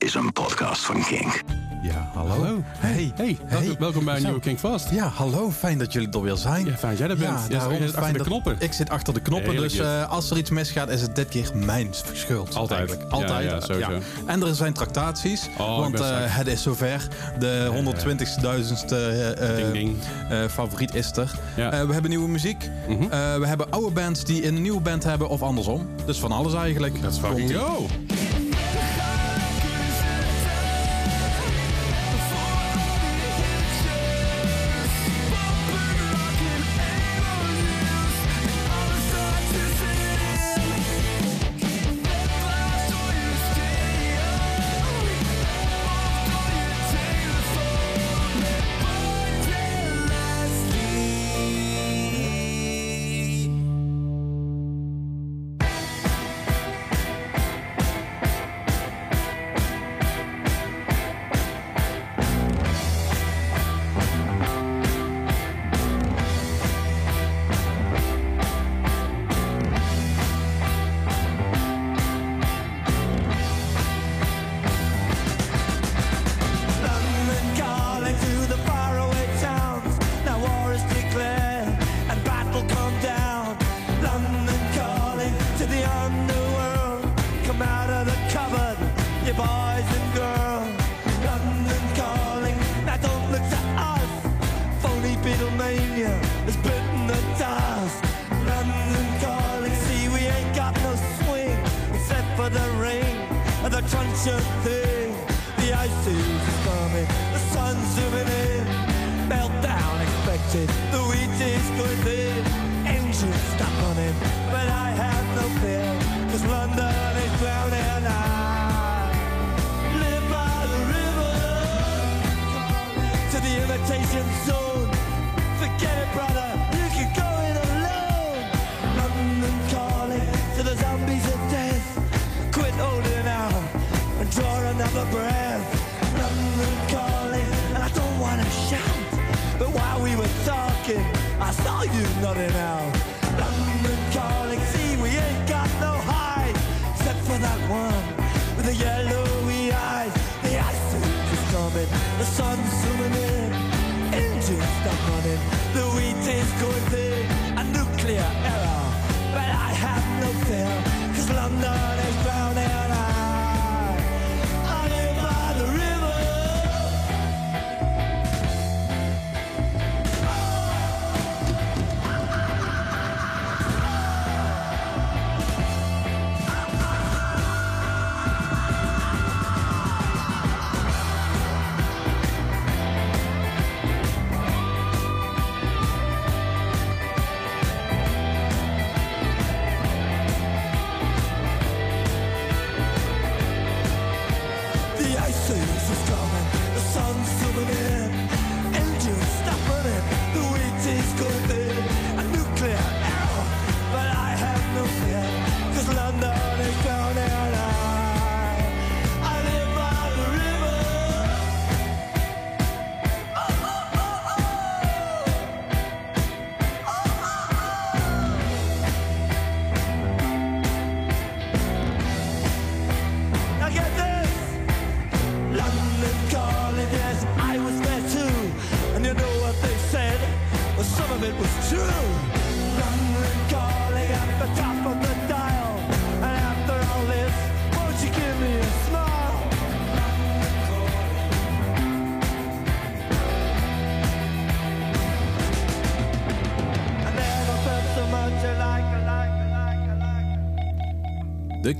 is een podcast van Kink. Ja, hallo. Hallo. Hey. Hey, welkom, welkom bij een nieuwe King Fast. Ja, hallo. Fijn dat jullie er weer zijn. Ja, fijn dat jij er bent. Ja, daarom je zit achter fijn de knoppen. Ik zit achter de knoppen, Heerlijk dus eh, als er iets misgaat, is het dit keer mijn schuld. Altijd. eigenlijk. Ja, Altijd. ja, sowieso. En er zijn tractaties, Oh, want eh, het is zover. De 120.000ste eh, eh, favoriet is er. Ja. Eh, we hebben nieuwe muziek. Mhm. Eh, we hebben oude bands die een nieuwe band hebben of andersom. Dus van alles eigenlijk. Let's fucking go.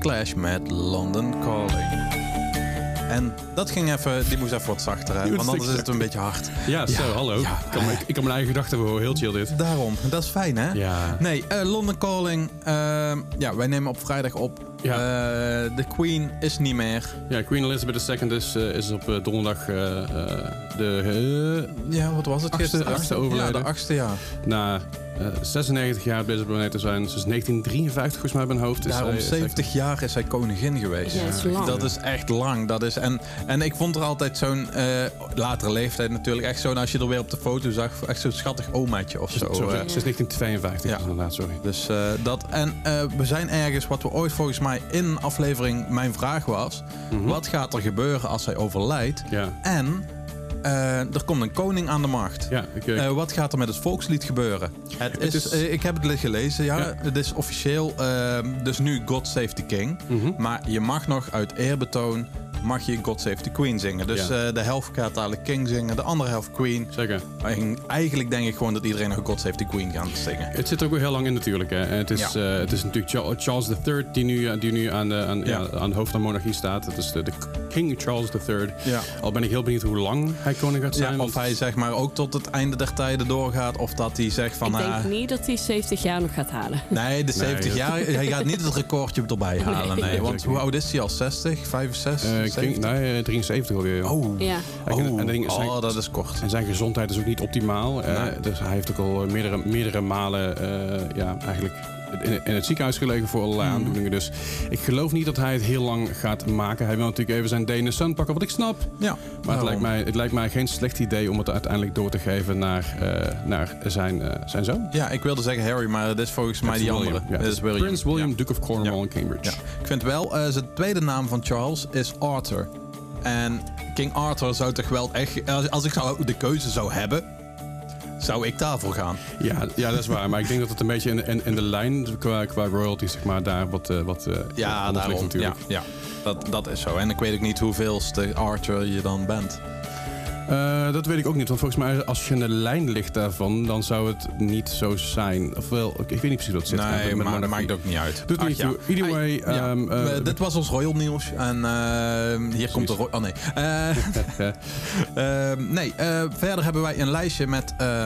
Clash met London Calling. En dat ging even, die moest even wat zachter, hè? Want anders is het een beetje hard. Ja, zo, hallo. ja. Ik, kan, mijn- ik kan mijn eigen gedachten horen. Heel chill dit. Daarom, dat is fijn, hè? Ja. Nee, eh, London Calling. eh, ja, wij nemen op vrijdag op. Ja. Eh, de Queen is niet meer. Ja, Queen Elizabeth II is, eh, is op donderdag de... Ja, wat was het Achtste- gisteren? achtste Ja, overlijden. de achtste, ja. na 96 jaar op deze planeet te zijn. Sinds 1953 volgens mij bij mijn hoofd. is Daarom zij- is zij- 70 jaar is hij koningin geweest. Ja, dat is lang. Dat is echt lang. Dat is, en, en ik vond er altijd zo'n eh, latere leeftijd natuurlijk echt zo'n... als je er weer op de foto zag, echt zo'n schattig omaatje of zo. Sorry, eh. sinds 1952 Ja. inderdaad, sorry. Dus eh, dat. En eh, we zijn ergens, wat we ooit volgens mij in aflevering. Mijn vraag was: wat gaat er gebeuren als hij overlijdt? Mhm. Ja. En eh, er komt een koning aan de macht. Ja, eh, Eh, wat gaat er met het volkslied gebeuren? Het is, is- ik heb het gelezen, ja. Ja. Het is officieel, dus nu God Save the King. Mhm. Maar je mag nog uit eerbetoon, mag je God Save the Queen zingen. Dus Ja. eh, de helft gaat dadelijk King zingen, de andere helft Queen. Zeker. En eigenlijk denk ik gewoon dat iedereen nog God Save the Queen gaat zingen. Het zit er ook weer heel lang in natuurlijk. Hè. Het, is, Ja. eh, het is natuurlijk Cha- Charles III die nu, eh, die nu aan, de, aan, ja. Ja. aan het hoofd van de monarchie staat. Het is de, de King Charles III. Ja. Al ben ik heel benieuwd hoe lang hij koning gaat zijn. Ja, of hij zeg maar ook tot het einde der tijden doorgaat. Of dat hij zegt van... ik denk niet dat hij 70 jaar nog gaat halen. nee, de 70 dat- jaar. Hij gaat niet het recordje erbij halen. Nee, Nee. want hoe oud is hij al? 60? 65? Eh, 70? King, nee, eh, 73 alweer. Oh. Ja. Oh. en dat ding is- oh, dat is kort. En zijn gezondheid is ook niet optimaal. Eh, Nee. dus hij heeft ook al meerdere, meerdere malen eh, ja, eigenlijk in, het ziekenhuis gelegen voor allerlei Mhm. aandoeningen. Dus ik geloof niet dat hij het heel lang gaat maken. Hij wil natuurlijk even zijn Dane Sun pakken, wat ik snap. Ja. Maar het lijkt, mij, het lijkt mij geen slecht idee om het uiteindelijk door te geven naar, eh, naar zijn, eh, zijn zoon. Ja, ik wilde zeggen Harry, maar het is volgens mij die andere. Ja, het is William. Prins William, Ja. Duke of Cornwall in Cambridge. Ik vind wel, eh, zijn tweede naam van Charles is Arthur. En King Arthur zou toch wel echt... Als, als ik zou de keuze zou hebben, zou ik daarvoor gaan. Ja, ja, dat is waar. Maar ik denk dat het een beetje in, in, in de lijn qua, qua royalty, zeg maar, daar wat, eh, wat eh, Ja, ligt daarom. Ja, natuurlijk. ja. Dat, dat is zo. En ik weet ook niet hoeveelste Archer je dan bent. Eh, dat weet ik ook niet. Want volgens mij, als je in de lijn ligt daarvan, dan zou het niet zo zijn. Ofwel, ik weet niet precies wat het zit. Nee, maar dat maakt ook niet uit. Doet Ach, niet ja. toe. Either Hey, way, ja. eh, dit was ons Royal nieuws. En hier komt de... Ro- Oh nee. Eh, nee, eh, verder hebben wij een lijstje met... eh,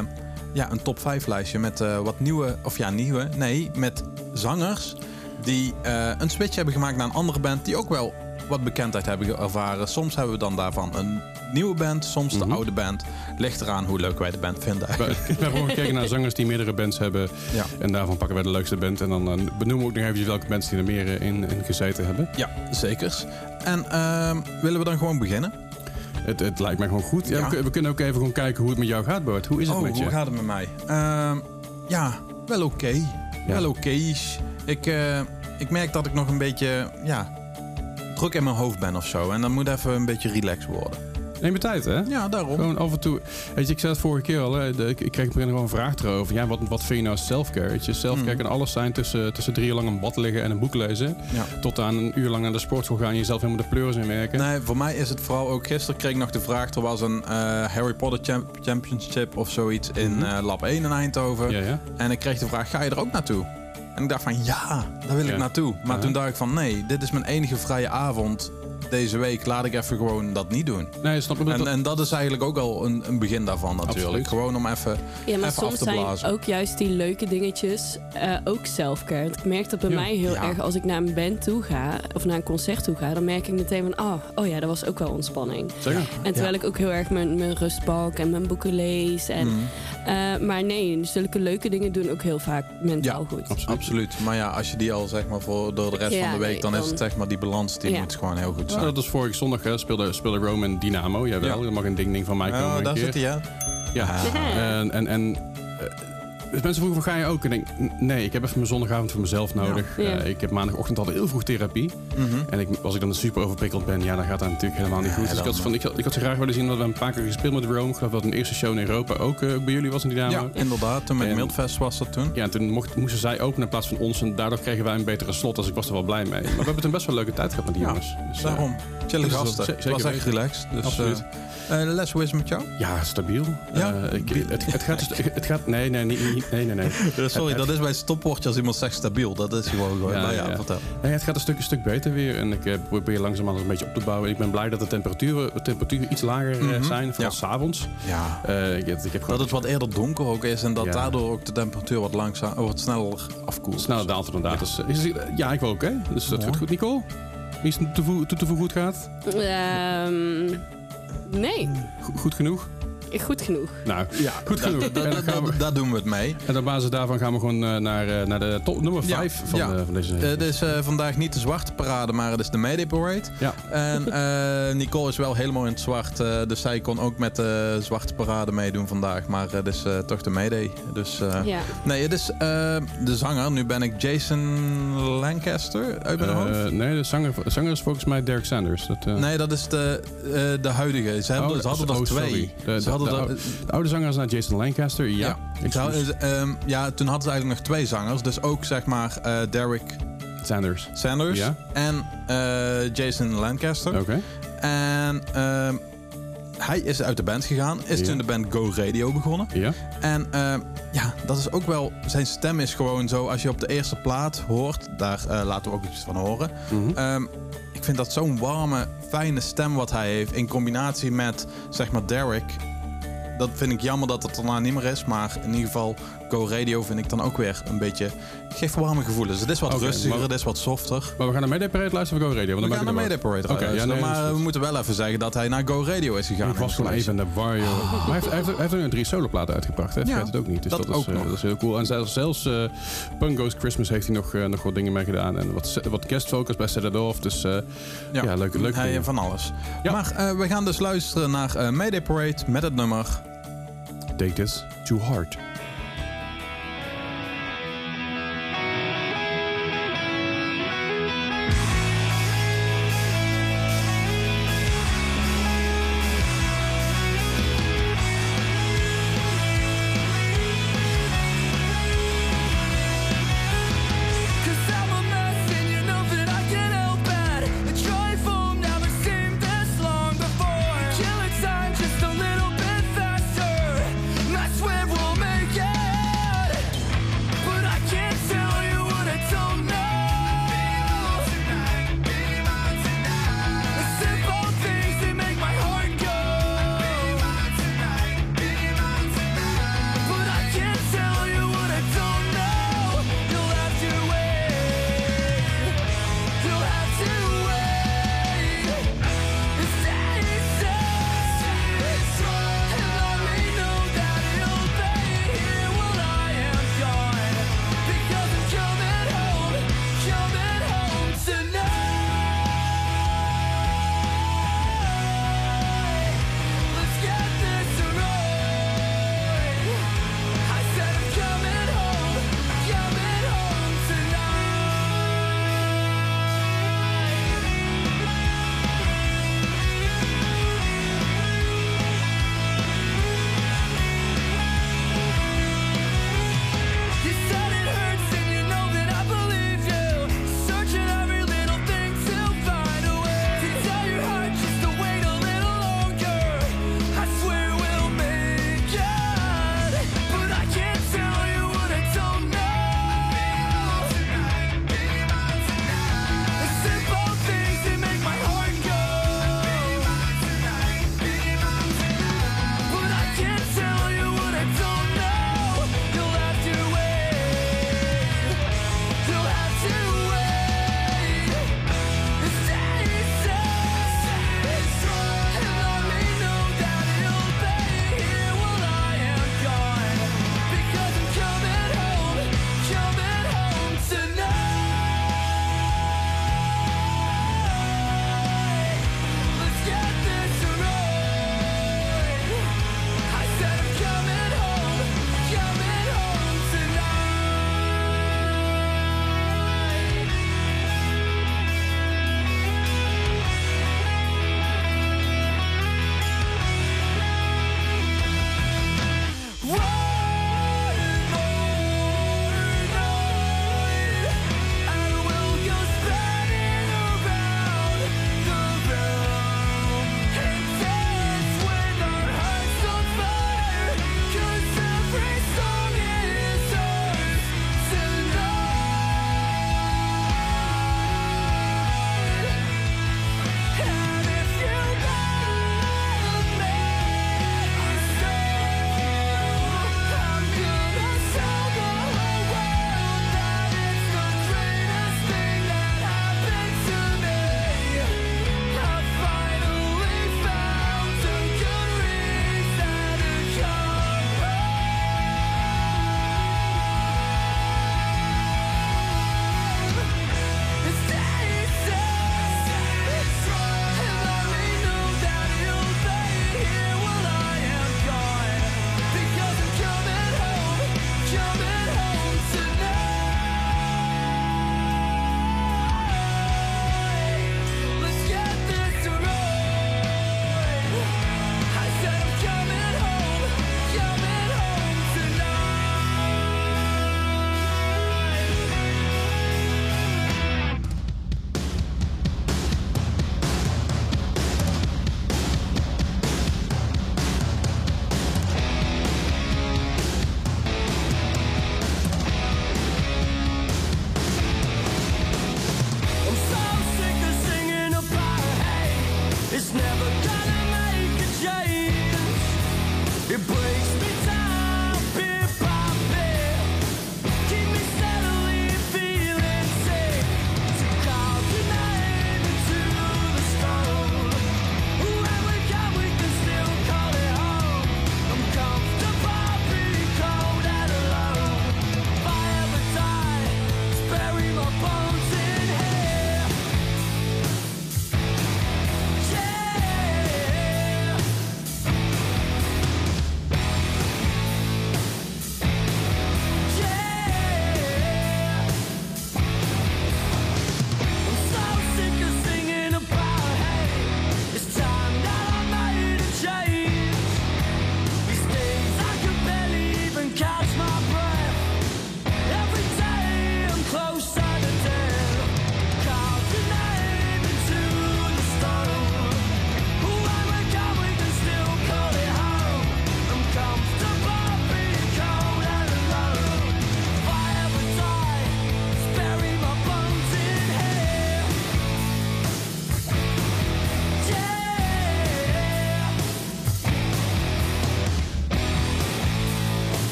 ja, een top 5 lijstje met eh, wat nieuwe... Of ja, nieuwe. Nee, met zangers die eh, een switch hebben gemaakt naar een andere band... die ook wel wat bekendheid hebben ervaren. Soms hebben we dan daarvan een nieuwe band, soms de Mhm. oude band. Ligt eraan hoe leuk wij de band vinden eigenlijk. we hebben gewoon gekeken naar zangers die meerdere bands hebben. Ja. En daarvan pakken wij de leukste band. En dan eh, benoemen we ook nog even welke bands die er meer eh, in, in gezeten hebben. Ja, zekers. En ehm, willen we dan gewoon beginnen? Het, het lijkt mij gewoon goed. Ja, Ja. We, kun- we kunnen ook even gewoon kijken hoe het met jou gaat, Bart. Hoe is het oh, met je? hoe gaat het met mij? Ehm, ja, wel oké. Wel oké. Ik, eh, ik merk dat ik nog een beetje ja, druk in mijn hoofd ben of zo. En dan moet even een beetje relaxed worden. Neem je tijd, hè? Ja, daarom. Gewoon af en toe. Weet je, ik zei het vorige keer al. Hè, de- ik, ik kreeg op een gewoon een vraag erover. Ja, wat, wat vind je nou self-care? Weet je, self-care Mm. kan alles zijn tussen, tussen drie uur lang een bad liggen en een boek lezen. Ja. Tot aan een uur lang naar de sportschool gaan en jezelf helemaal de pleuris in werken. Nee, voor mij is het vooral ook... Gisteren kreeg ik nog de vraag... Er was een eh, Harry Potter Champ- Championship of zoiets in Mhm. eh, Lab 1 in Eindhoven. Ja, ja. En ik kreeg de vraag, ga je er ook naartoe? En ik dacht van, ja, daar wil Ja. ik naartoe. Maar toen dacht ik van, nee, dit is mijn enige vrije avond deze week. Laat ik even gewoon dat niet doen. Nee, snap je? En, Dat, en dat is eigenlijk ook al een, een begin daarvan natuurlijk. Absoluut. Gewoon om even... Ja, maar Even af te zijn blazen. ook juist die leuke dingetjes eh, ook self-care. Want ik merk dat bij Ja. mij heel Ja. erg als ik naar een band toe ga of naar een concert toe ga, dan merk ik meteen van, oh, oh ja, dat was ook wel ontspanning. Zeker. En terwijl ik ook heel erg mijn, mijn rust pak en mijn boeken lees. En, Mm, eh, maar nee, zulke leuke dingen doen ook heel vaak mentaal Ja, goed. Absoluut. absoluut. Maar ja, als je die al zeg maar voor door de rest Ja, van de week... nee, dan, is het zeg maar die balans die Ja. moet gewoon heel goed Ja, zijn. dat is vorige zondag, hè, speelde, speelde Rome en Dynamo. Jawel, Ja. dat mag een ding-ding van mij komen. Oh, daar keer. zit hij, hè? Ja. Ah. En, en, en eh, dus mensen vroegen van ga je ook? En ik denk, nee, ik heb even mijn zondagavond voor mezelf nodig. Ja. Eh, ik heb maandagochtend al heel vroeg therapie. Mhm. En ik, als ik dan super overprikkeld ben, ja, dan gaat dat natuurlijk helemaal niet Ja, goed. Dus ik had, van, ik, had, ik had zo graag willen zien dat we een paar keer gespeeld met Rome. Ik geloof dat een eerste show in Europa ook eh, bij jullie was in Dynamo. Ja, inderdaad. Toen met En- Mildfest was dat toen. Ja, en toen mocht, moesten zij openen in plaats van ons. En daardoor kregen wij een betere slot. Dus ik was er wel blij mee. Maar we hebben toen best wel een leuke tijd gehad met die Ja, jongens. Dus, eh, Daarom. Chille dus gasten. ze- Het was echt relaxed. Dus, Absoluut. eh, eh, les, hoe is het met jou? ja, stabiel. Ja? Eh, ik, het, het, gaat, het gaat... Nee, nee, nee, niet- nee, nee, nee. Sorry, dat is bij het stopwoordje als iemand zegt stabiel. Dat is gewoon gewoon. Ja, nou ja, ja. vertel. Nee, het gaat een stuk, een stuk beter weer. En ik eh, probeer langzaamaan een beetje op te bouwen. Ik ben blij dat de temperaturen, de temperaturen iets lager eh, Mhm. zijn. Vooral Ja. s'avonds. Ja. Eh ik, heb- ik heb Dat het wat eerder donker ook is en dat Ja. daardoor ook de temperatuur wat langzaam, wat sneller afkoelt. sneller daalt inderdaad. Dus, eh, is- ja, ik wil ook, hè. Dus dat gaat goed, Nicole? Iets toe te voegen goed gaat? Ehm, nee. Go- goed genoeg? Goed genoeg. Nou, Ja, goed da- genoeg. da- En da- dan gaan we- da- Daar doen we het mee. En op basis daarvan gaan we gewoon eh, naar, eh, naar de top nummer Ja, 5 van, ja. eh, van deze. Eh, Het is eh, vandaag niet de zwarte parade, maar het is de Mayday Parade. ja. En eh, Nicole is wel helemaal in het zwart, eh, dus zij kon ook met de zwarte parade meedoen vandaag. Maar het is eh, toch de Mayday. Dus eh, Ja. nee, het is eh, de zanger. Nu ben ik Jason Lancaster uit mijn Eh, hoofd. nee, de zanger, de zanger is volgens mij Derek Sanders. Dat, eh, Nee, dat is de, eh, de huidige. Ze, hebben, Oh, ze hadden oh, er twee. De- Ze de- hadden de oude- De oude zanger is naar Jason Lancaster. Ja. Ja. Ik Ze hadden- ehm, ja, toen hadden ze eigenlijk nog twee zangers. Dus ook zeg maar eh, Derek Sanders. Sanders Ja. en eh, Jason Lancaster. Oké. En ehm, hij is uit de band gegaan. Is Ja. toen de band Go Radio begonnen. Ja. En ehm, ja, dat is ook wel... Zijn stem is gewoon zo... Als je op de eerste plaat hoort... Daar eh, laten we ook iets van horen. Mhm. Ehm, ik vind dat zo'n warme, fijne stem wat hij heeft. In combinatie met, zeg maar, Derek. Dat vind ik jammer dat het daarna niet meer is. Maar in ieder geval, Go Radio vind ik dan ook weer een beetje... Geeft warme gevoelens. Het is wat rustiger, maar- het is wat softer. Maar we gaan naar Mayday Parade luisteren of Go Radio? Want We gaan naar Mayday Parade ja, nee, Maar we moeten wel even zeggen dat hij naar Go Radio is gegaan. Ik was gewoon even de war, joh. Maar hij heeft, hij heeft, ook een drie soloplaten uitgebracht, hè? Ja, het ook niet. Dus dat dat, ook is, eh, nog. dat is heel cool. En zelfs, zelfs Punk Goes Christmas heeft hij nog, eh, nog wat dingen mee gedaan. En wat, wat guestfocus bij Set Off. Dus eh, ja. leuke, leuke Hij van alles. Ja. Maar we gaan dus luisteren naar Mayday Parade met het nummer... Take to heart.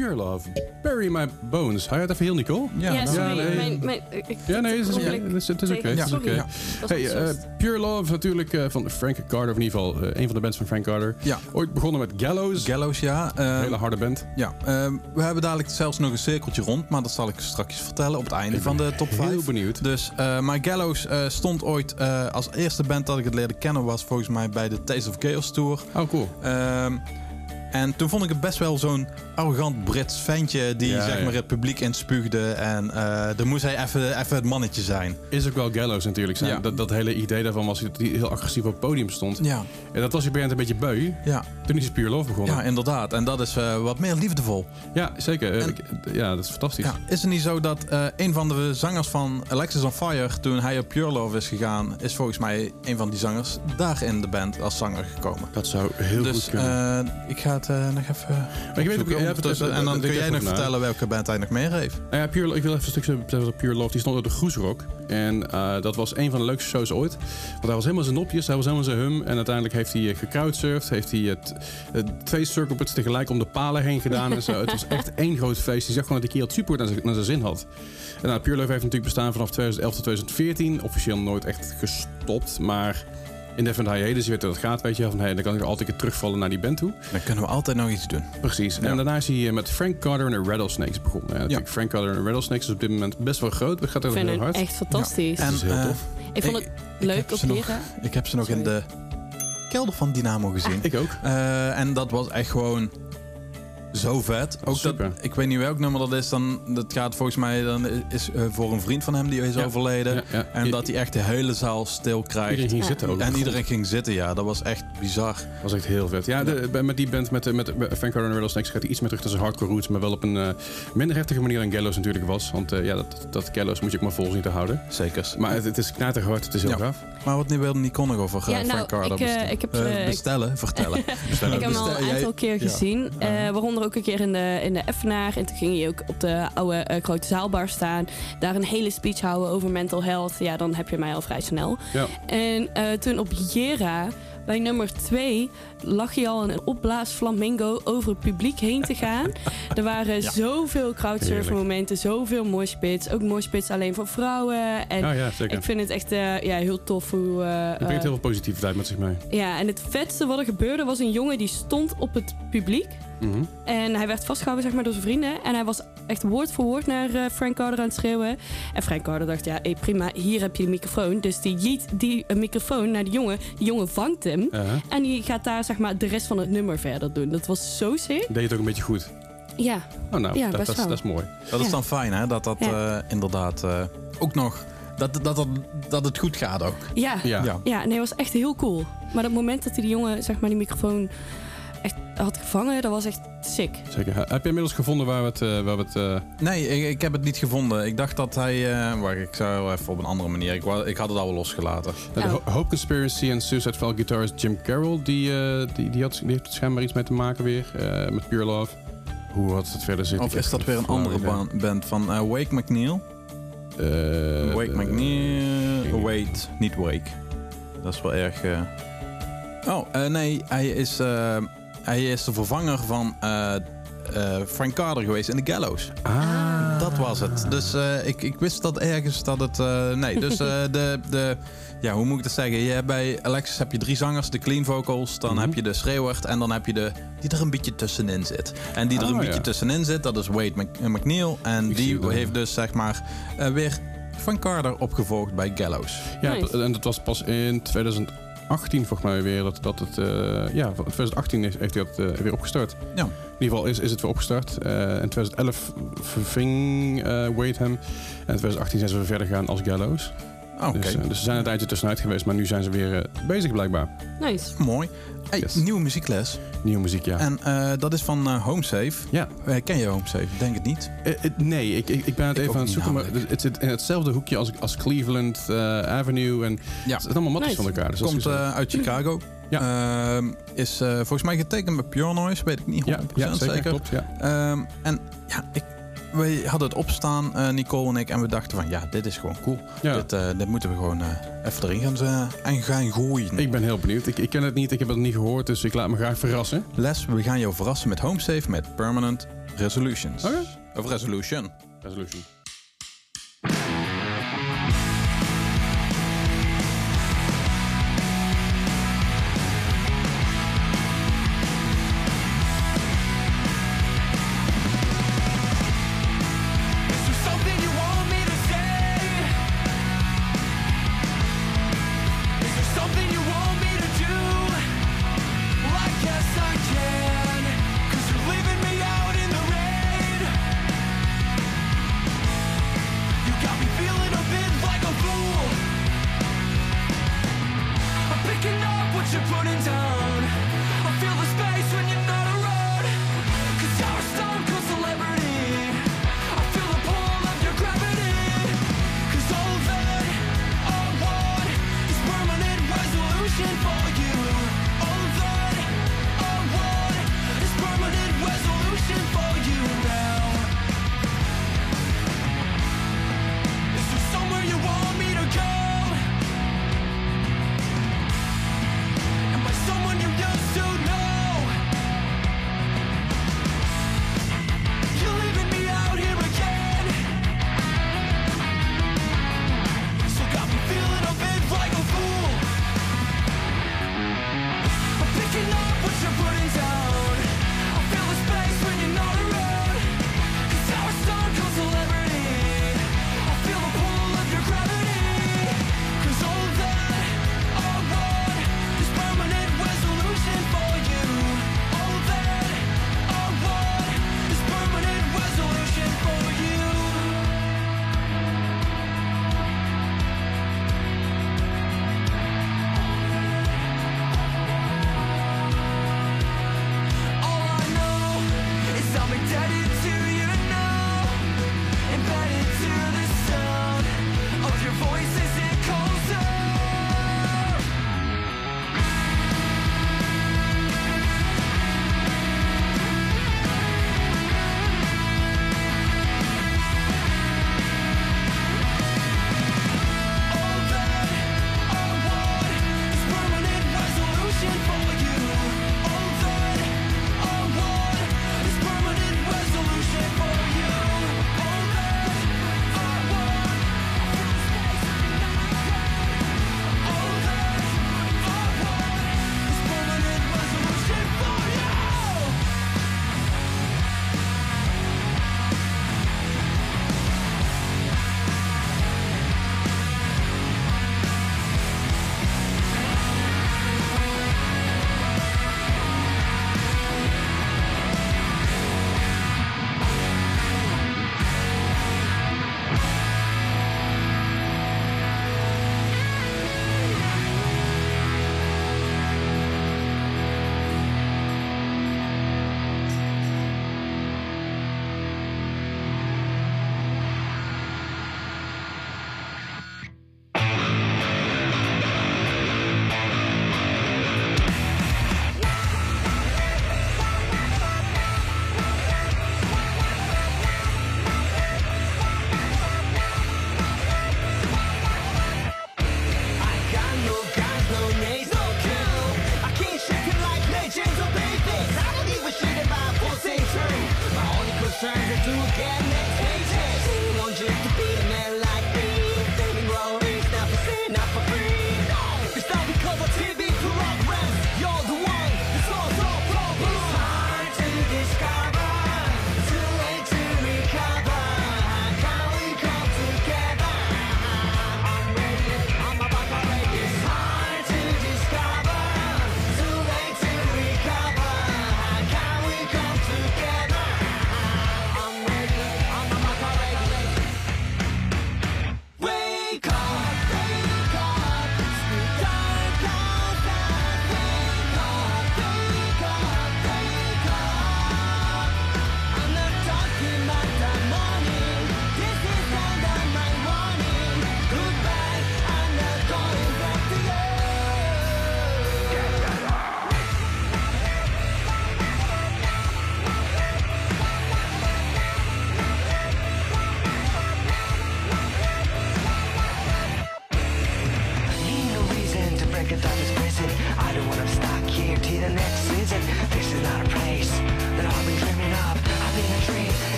Pure Love. Bury My Bones. Hou je het even heel, Nicole? Ja, Ja, sorry. nee. mijn, mijn, ik- Ja, nee, het is Het is- Het is oké. Ja. Hey, eh, Pure Love natuurlijk eh, van Frank Carter, of in ieder geval eh, een van de bands van Frank Carter. Ja. Ooit begonnen met Gallows. Gallows, ja. een Ehm, hele harde band. ja ehm, we hebben dadelijk zelfs nog een cirkeltje rond, maar dat zal ik straks vertellen op het einde Ik van de top 5. Heel benieuwd. Dus, eh, maar Gallows eh, stond ooit eh, als eerste band dat ik het leerde kennen, was volgens mij bij de Taste of Chaos Tour. Oh, cool. En toen vond ik het best wel zo'n arrogant Brits ventje die Ja, zeg ja. maar het publiek inspuugde. En eh dan moest hij even, even het mannetje zijn. Is ook wel Gallows natuurlijk. Zijn. Ja. Dat, dat hele idee daarvan was dat hij heel agressief op het podium stond. Ja, En dat was je band een beetje beu. ja, Toen is hij Pure Love begonnen. ja inderdaad. En dat is eh, wat meer liefdevol. Ja, zeker. En- ja, dat is fantastisch. Ja, is het niet zo dat eh, een van de zangers van Alexis on Fire, toen hij op Pure Love is gegaan, is volgens mij een van die zangers daar in de band als zanger gekomen. Dat zou heel dus goed kunnen. eh, ik ga het eh, nog even. weet ook- opzoeken ja, ondertussen. dat- en dan kun jij nog vertellen welke band hij nog meer heeft. Nou ja, Pure, ik wil even een stukje vertellen over Pure Love. Die stond op de Groesrock. En eh, dat was een van de leukste shows ooit. Want hij was helemaal zijn nopjes, hij was helemaal zijn hum. En uiteindelijk heeft hij eh, gecrowdsurfd. Heeft hij het, het twee circuits tegelijk om de palen heen gedaan. en zo. Het was echt één groot feest. Je zag gewoon dat die kerel het super naar zijn, naar zijn zin had. En nou, Pure Love heeft natuurlijk bestaan vanaf 2011 tot 2014. Officieel nooit echt gestopt. Maar indefinite hiatus, je weet hoe dat gaat, weet je wel. Van, hey, dan kan ik altijd een keer terugvallen naar die band toe. Dan kunnen we altijd nog iets doen. Precies. Ja. En daarna is hij eh, met Frank Carter en de Rattlesnakes begonnen. En natuurlijk Frank Carter en de Rattlesnakes is op dit moment best wel groot. Het gaat vind heel het hard. echt fantastisch. En, is heel eh, tof. ik vond het ik leuk op nog- leren. Ik heb ze nog in de kelder van Dynamo gezien. Ik ook. Eh, en dat was echt gewoon zo vet. Ook dat, Super. ik weet niet welk nummer dat is. Dan, dat gaat volgens mij dan is eh, voor een vriend van hem die is Ja. overleden. Ja, ja. En I- dat hij echt de hele zaal stil krijgt. Iedereen ging Ja. zitten ook. En iedereen ging zitten, ja. Dat was echt bizar. Dat was echt heel vet. Ja, de, met die band, met, met, met Frank Carter en Rattlesnakes gaat hij iets meer terug zijn hardcore roots. Maar wel op een eh, minder heftige manier dan Gallows natuurlijk was. Want eh, ja, dat, dat Gallows moet je ook maar vol zien te houden. Zeker. Maar het, het is knijterhard, het is heel Ja. gaaf. Maar wat nu wilde Nicole nog over Ja, nou, Frank Carter ik, bestellen? ik heb, bestellen, vertellen. Ik heb hem al een aantal keer ja. gezien. eh, Ook een keer in de, in de Effenaar. En toen ging hij ook op de oude eh, grote zaalbar staan. Daar een hele speech houden over mental health. Ja, dan heb je mij al vrij snel. Ja. En eh, toen op Jera Bij nummer 2 lag hij al een opblaas flamingo over het publiek heen te gaan. er waren zoveel crowdsurfer momenten, zoveel moshpits. Ook moshpits alleen voor vrouwen. En Oh ja, zeker. ik vind het echt eh, ja, heel tof hoe... eh, Het brengt heel veel positiviteit met zich mee. ja, en het vetste wat er gebeurde was een jongen die stond op het publiek. Mhm. En hij werd vastgehouden zeg maar, door zijn vrienden. En hij was echt woord voor woord naar eh, Frank Carter aan het schreeuwen. En Frank Carter dacht, ja, hey, prima, hier heb je de microfoon. Dus die jeet die een microfoon naar de jongen. Die jongen vangt hem. En die gaat daar zeg maar, de rest van het nummer verder doen. Dat was zo sick. Deed je het ook een beetje goed? Ja, Oh, nou, Ja, dat, best dat, is, wel. dat is mooi. Dat is Ja. dan fijn, hè? Dat dat Ja. eh, inderdaad eh, ook nog... Dat, dat, dat, dat het goed gaat ook. ja. Ja. Ja. Ja, nee, was echt heel cool. Maar dat moment dat hij die jongen zeg maar, die microfoon echt had gevangen, dat was echt sick. Zeker. Heb je inmiddels gevonden waar we het... eh, waar we het eh, Nee, ik, ik heb het niet gevonden. Ik dacht dat hij... eh wacht, ik zou even op een andere manier... Ik, ik had het al wel losgelaten. de Oh. Ho- Hope Conspiracy en Suicide File guitarist Jim Carroll... Die, eh, die, die, had, die heeft schijnbaar iets mee te maken weer. eh, met Pure Love. Hoe had het verder zitten? Of is dat weer een andere band van Wake McNeil? Eh, Wake McNeil... Wait, niet Wake. Dat is wel erg... eh. Oh, eh, nee, hij is, eh, hij is de vervanger van eh, eh, Frank Carter geweest in de Gallows. Ah. Dat was het. Dus eh, ik, ik wist dat ergens dat het... eh, nee, dus eh, de, de... Ja, hoe moet ik dat zeggen? Je hebt bij Alexis heb je drie zangers, de clean vocals. Dan Mhm. heb je de schreeuwert en dan heb je de... Die er een beetje tussenin zit. En die er Oh, een ja. beetje tussenin zit, dat is Wade Mc- McNeil. En Ik die heeft dus zeg maar eh, weer Frank Carter opgevolgd bij Gallows. Ja, Nice. en dat was pas in 2018 volgens mij weer dat, dat het... eh, ja, van 2018 is- heeft hij dat eh, weer opgestart. Ja. In ieder geval is, is het weer opgestart. Eh, in 2011 verving Wade hem. En in 2018 zijn ze weer verder gegaan als Gallows. Oh, Oké, Dus, eh, dus ze zijn een tijdje tussenuit geweest, maar nu zijn ze weer eh, bezig blijkbaar. Nice. mooi. Hey, Yes. Nieuwe muziekles. Nieuwe muziek, ja. En eh, dat is van eh, HomeSafe. ja, ken je HomeSafe? Denk het niet. Nee, ik, ik, ik ben het Ik even aan het zoeken, maar het zit in hetzelfde hoekje als, als Cleveland Avenue. En Ja. Het zijn allemaal matjes Nice. van elkaar. Dus is Komt uit Chicago. Ja. Ehm, is eh, volgens mij getekend bij Pure Noise, weet ik niet 100% ja, ja, zeker, zeker. klopt. Ja. Ehm, en ja, ik, wij hadden het opstaan, eh, Nicole en ik, en we dachten van ja, dit is gewoon cool. Ja. Dit, eh, dit moeten we gewoon eh, even erin gaan, en gaan gooien. Ik ben heel benieuwd. Ik, ik ken het niet, ik heb het niet gehoord, dus ik laat me graag verrassen. Les, we gaan jou verrassen met HomeSafe met Permanent Resolutions. Oké. Of Resolution. Resolution.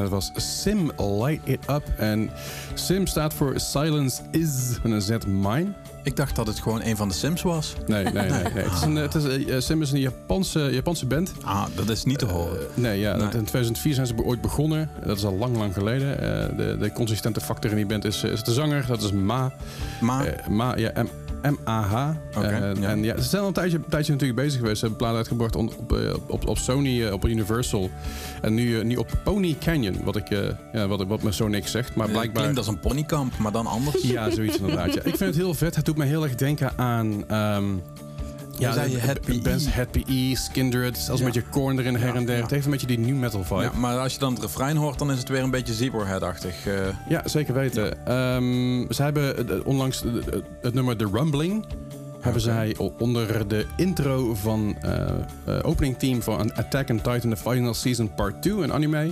Dat was Sim Light It Up. En Sim staat voor Silence Is met een Z Mine. Ik dacht dat het gewoon een van de Sims was. Nee, nee, nee. nee. Het is een, het is, eh, Sim is een Japanse, Japanse band. Ah, dat is niet te horen. Eh, nee, ja, Nee. in 2004 zijn ze ooit begonnen. Dat is al lang, lang geleden. Eh, de, de consistente factor in die band is, is de zanger. Dat is Ma. Eh, Ma, ja, M- M-A-H. Oké, Eh, ja. En ja, ze zijn al een tijdje, een tijdje natuurlijk bezig geweest. Ze hebben een plaat uitgebracht op, eh, op, op Sony, eh, op Universal. En nu, nu op Pony Canyon, wat, ik, ja, wat, wat me zo niks zegt. Maar blijkbaar... klinkt als een ponykamp, maar dan anders. Ja, zoiets inderdaad. Ja. Ik vind het heel vet. Het doet me heel erg denken aan... ehm ja, zei je PE? bands Het PE, Skindred, zelfs Ja. een beetje Korn erin her en der. ja. Het heeft een beetje die new metal vibe. Ja, maar als je dan het refrein hoort, dan is het weer een beetje Zebrahead-achtig. eh. Ja, zeker weten. Ehm, ze hebben eh, onlangs eh, het nummer The Rumbling. Hebben zij onder de intro van eh, opening team van Attack on Titan The Final Season Part 2, een anime.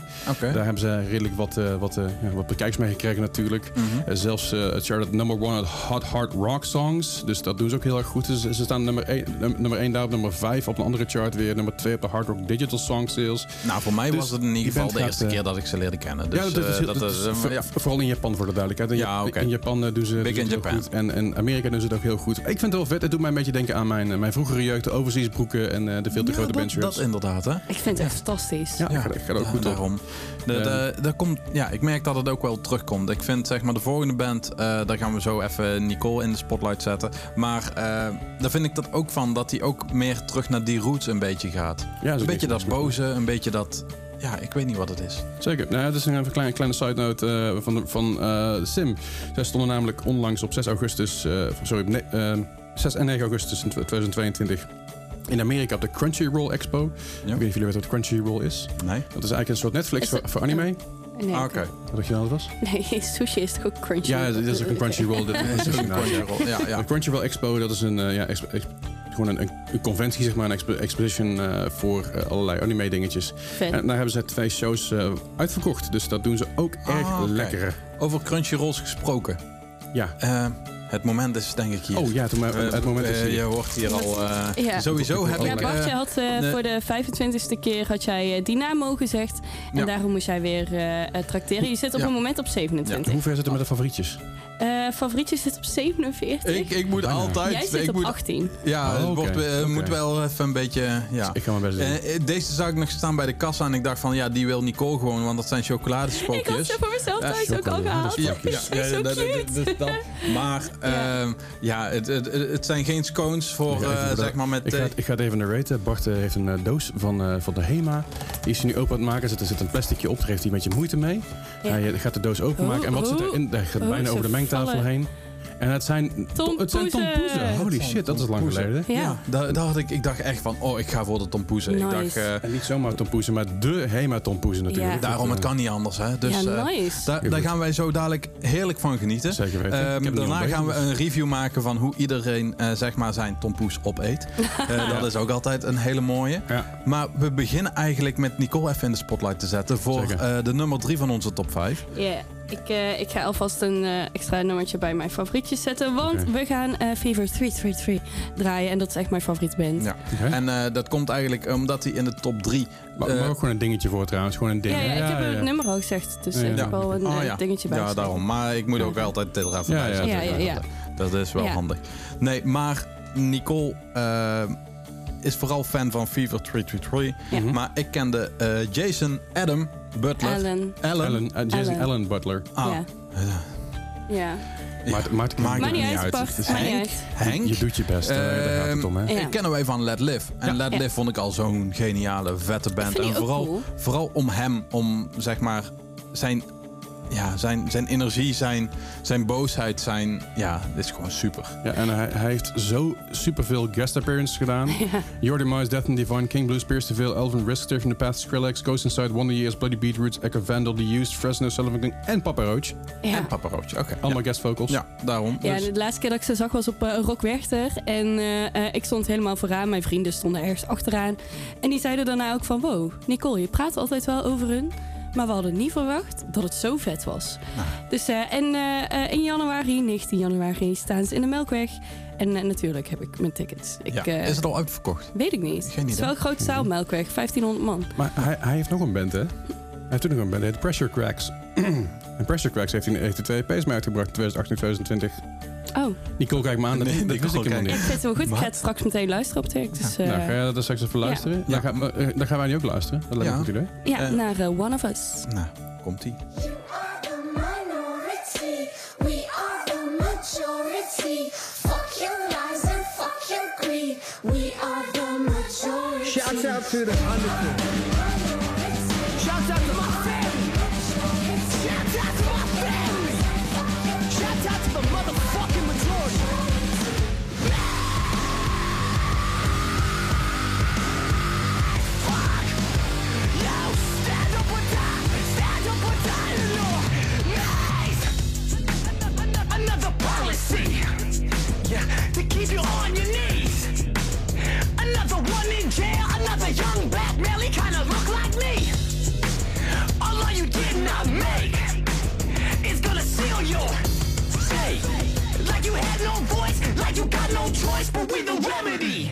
Daar hebben ze redelijk wat, eh, wat, wat bekijks mee gekregen natuurlijk. Eh, zelfs het charted number one at Hot Hard Rock Songs. Dus dat doen ze ook heel erg goed. Ze, ze staan nummer 1, nummer 1 daar op nummer 5. Op een andere chart weer nummer 2 op de Hard Rock Digital Song Sales. Nou, voor mij Dus was het in ieder geval de eerste keer dat ik ze leerde kennen. Dus, ja, dat is, dat is, voor- ja. vooral in Japan voor de duidelijkheid. In, Ja, oké. in Japan doen ze, Big doen in Japan. goed. En in Amerika doen ze het ook heel goed. Ik vind het wel vet. Het doet mij een beetje denken aan mijn, eh, mijn vroegere jeugd. De overseas broeken en eh, de veel te Ja, grote dat, dat inderdaad, hè? Ik vind het echt fantastisch. Ja, gaat, gaat ook ja, goed op. daarom. De, de, daar komt, ja, ik merk dat het ook wel terugkomt. Ik vind zeg maar de volgende band, eh, daar gaan we zo even Nicole in de spotlight zetten. Maar eh, daar vind ik dat ook van, dat hij ook meer terug naar die roots een beetje gaat. Ja, Een beetje dat boze, een beetje dat, ja, ik weet niet wat het is. Zeker. Nou, ja, dat is een even kleine, kleine side note eh, van, de, van eh, Sim. Zij stonden namelijk onlangs op 6 augustus, eh, sorry, nee, eh, 6 en 9 augustus in 2022 in Amerika op de Crunchyroll Expo. Ik weet niet of jullie weten wat Crunchyroll is. Nee? Dat is eigenlijk een soort Netflix voor, anime. Nee, Ah, Oké. Wat dacht je nou dat was? nee, sushi is toch ook crunchy? Ja, dat is ook een Crunchyroll. Dat is ook een Crunchyroll, ja, ja. De Crunchyroll Expo, dat is een, eh, ja, gewoon een, een, conventie, zeg maar, een expo- exposition eh, voor eh, allerlei anime dingetjes. Vet. En daar hebben ze twee shows eh, uitverkocht, dus dat doen ze ook erg Ah, oké. lekker. Over Crunchyrolls gesproken. Ja. Het moment is denk ik hier. Oh ja, toen, maar, Eh, het moment is eh, hier. je hoort hier al. eh, Ja. Sowieso heb Ja, ik. Bart, je had eh, voor de 25ste keer had jij Dynamo gezegd. En Ja. daarom moest jij weer trakteren. Je zit op Ja. een moment op 27. Hoe ver zit het met de favorietjes? Eh favorietje zit op 47. ik, ik moet Bijna. altijd. jij zit ik op moet, 18. Ja, Oh, het oké, wordt, moet wel even een beetje. Ja. Ik ga mijn best doen. Deze zag ik nog staan bij de kassa en ik dacht van ja, die wil Nicole gewoon, want dat zijn Ik had ze voor mezelf Ja, thuis ook al gehaald. Ja, ja, Ja, zo dat- dat- cute. dat- dat- Maar ehm, ja, het, het, het zijn geen scones voor, Ja, eh, zeg maar met... Ik ga, het- ik ga het even narraten. Bart eh, heeft een eh, doos van, eh, van de HEMA. Die is hij nu open aan het maken. Er zit, er zit een plasticje op. Daar heeft hij een beetje moeite mee. Ja. Hij gaat de doos openmaken. en wat zit erin? Hij gaat Oh, bijna over de mengtafel vallen. heen. En het zijn, to- het zijn Tompoezen. Holy shit, dat is lang geleden. Ja. ja, daar, daar had ik, ik dacht echt van, oh, ik ga voor de tompoezen. Ik Nice. dacht, eh, En niet zomaar tompoezen, maar de HEMA tompoezen natuurlijk. Ja. daarom, het kan niet anders. Hè. Dus ja, eh, nice. daar, daar gaan wij zo dadelijk heerlijk van genieten. Zeker weten. Ehm, Ik heb daarna gaan we een review maken van hoe iedereen eh, zeg maar zijn tompoes opeet. Eh, Dat is ook altijd een hele mooie. dus- Ja. Maar we beginnen eigenlijk met Nicole even in de spotlight te zetten voor eh, de nummer drie van onze top 5. Ja, ik, eh, ik ga alvast een eh, extra nummertje bij mijn favorietjes zetten. Want we gaan eh Fever 333 draaien. En dat is echt mijn favoriete band. Ja. En eh, dat komt eigenlijk omdat hij in de top 3. Maar, maar ook gewoon een dingetje voor trouwens. Gewoon een ding. Ja, ja, ik heb ja, het nummer al gezegd. Dus Ja, ik heb wel een Oh, eh, dingetje bij Ja, daarom. Maar ik moet ook altijd dit er even Ja, bij ja, zetten. Ja, ja, ja. Dat, is wel Ja. handig. Nee, maar Nicole eh, is vooral fan van Fever 333. Ja. Mhm. Maar ik kende eh, Jason Adam Butler. Ellen, eh, Jason Ellen. Allen Butler. Ah, Ja. ja. Maar, maar het Maakt Maakt het niet uit, niet Henk. uit. Henk. Je doet je best. daar gaat het om, hè? Ja. Ik kennen wij van Let Live. En Ja. Let Ja. Live vond ik al zo'n geniale, vette band. En ook vooral, cool. vooral om hem, om zeg maar zijn, ja, zijn, zijn energie, zijn, zijn boosheid, zijn. Ja, dit is gewoon super. Ja, en hij, hij heeft zo superveel guest appearances gedaan. Jordan Miles, Death and Divine, King Blues, Pierce Veil, Elvin Risk, From the Past, Skrillex, Ghost Inside, Wonder Years, Bloody Beetroots, Echo Vandal, The Used, Fresno, Sullivan King en Papa Roach. Ja. En Papa Roach. Oké. Allemaal guest vocals. Ja. ja, daarom. Ja, Dus- de laatste keer dat ik ze zag was op uh, Rock Werchter. En eh, eh, ik stond helemaal vooraan. Mijn vrienden stonden ergens achteraan. En die zeiden daarna ook van... Wow, Nicole, je praat altijd wel over hun. Maar we hadden niet verwacht dat het zo vet was. Nou. Dus, eh, en eh, eh, in januari, 19 januari, staan ze in de Melkweg. En natuurlijk heb ik mijn tickets. Ik, ja. is het al uitverkocht? Weet ik niet. Geen het is wel een grote zaal, Melkweg. 1500 man. Maar hij, hij, heeft nog een band, hè? Hij heeft nog een band, heet Pressure Cracks. en Pressure Cracks heeft, hij heeft twee EP's mee uitgebracht in 2018 en 2020. Oh. Nicole kijkt me aan, nee, dat wist ik helemaal niet. Ik vind het wel goed. Ik ga het straks meteen luisteren op Turk. Dus, uh... Nou, eh, ga je dat straks even luisteren? Eh, dan, gaan, wij nu ook luisteren. Dat lijkt me natuurlijk. goed. Ja, eh. naar One of Us. Nou, komt-ie. Shout out to the underclass. keep you on your knees. Another one in jail, another young black male, he kinda look like me. All you did not make, is gonna seal your fate. Like you had no voice, like you got no choice, but we the remedy.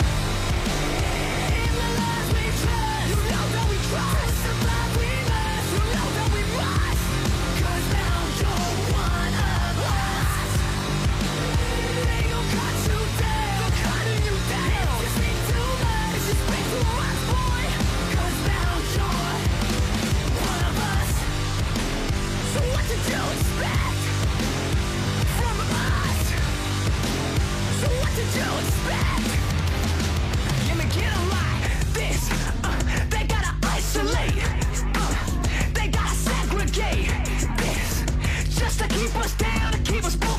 keep down, to keep us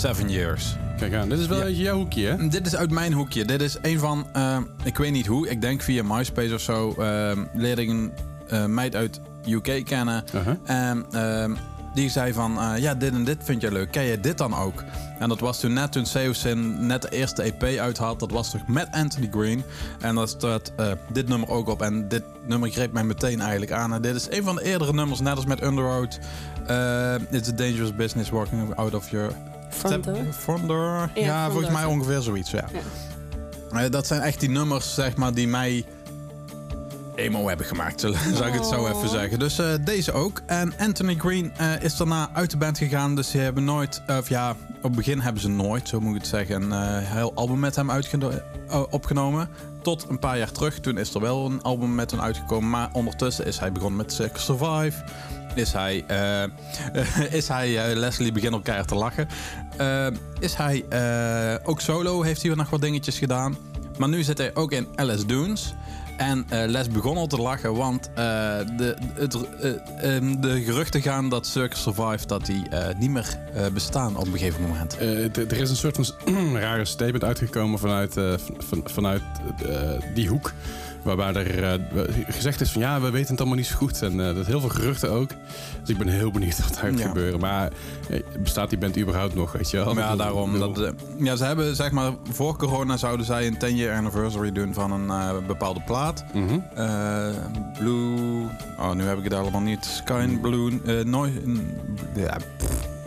Seven Years. Kijk aan, dit is wel Ja. een beetje jouw hoekje, hè? Dit is uit mijn hoekje. Dit is een van, eh, ik weet niet hoe, ik denk via MySpace of zo, eh, leerde ik een eh, meid uit UK kennen. En ehm, die zei van, ja, dit en dit vind je leuk. Ken je dit dan ook? En dat was toen net toen Seosin net de eerste EP uit had. Dat was toch met Anthony Green. En daar staat dit nummer ook op. En dit nummer greep mij meteen eigenlijk aan. En dit is een van de eerdere nummers, net als met Underroad. Eh, It's a dangerous business walking out of your... Ja, Ja, volgens mij ongeveer zoiets, ja. Eh, dat zijn echt die nummers, zeg maar, die mij emo hebben gemaakt, zou ik het zo Oh. even zeggen. Dus eh, deze ook. En Anthony Green eh, is daarna uit de band gegaan. Dus ze hebben nooit, of ja, op het begin hebben ze nooit, zo moet ik het zeggen, een heel album met hem opgenomen. Tot een paar jaar terug. Toen is er wel een album met hem uitgekomen. Maar ondertussen is hij begonnen met Circus Survive. Is hij, eh, is hij eh, Leslie begint op keihard te lachen. Eh, is hij ook solo, heeft hij nog wat dingetjes gedaan. Maar nu zit hij ook in LS Dunes. En Les begon al te lachen, want de, het, eh, ehm, de geruchten gaan dat Circus Survive dat die, niet meer bestaan op een gegeven moment. Er is een soort van rare statement uitgekomen vanuit, van, van- vanuit die hoek. Waarbij er eh, gezegd is van ja, we weten het allemaal niet zo goed. En eh dat heel veel geruchten ook. Dus ik ben heel benieuwd wat er gaat Ja. gebeuren. Maar eh, bestaat die band überhaupt nog, weet je wel? Ja, daarom. Dat, ja, ze hebben zeg maar voor corona zouden zij een 10 year anniversary doen van een bepaalde plaat. Eh, Blue. Oh, nu heb ik het allemaal niet. Sky and Blue. nooit. ja,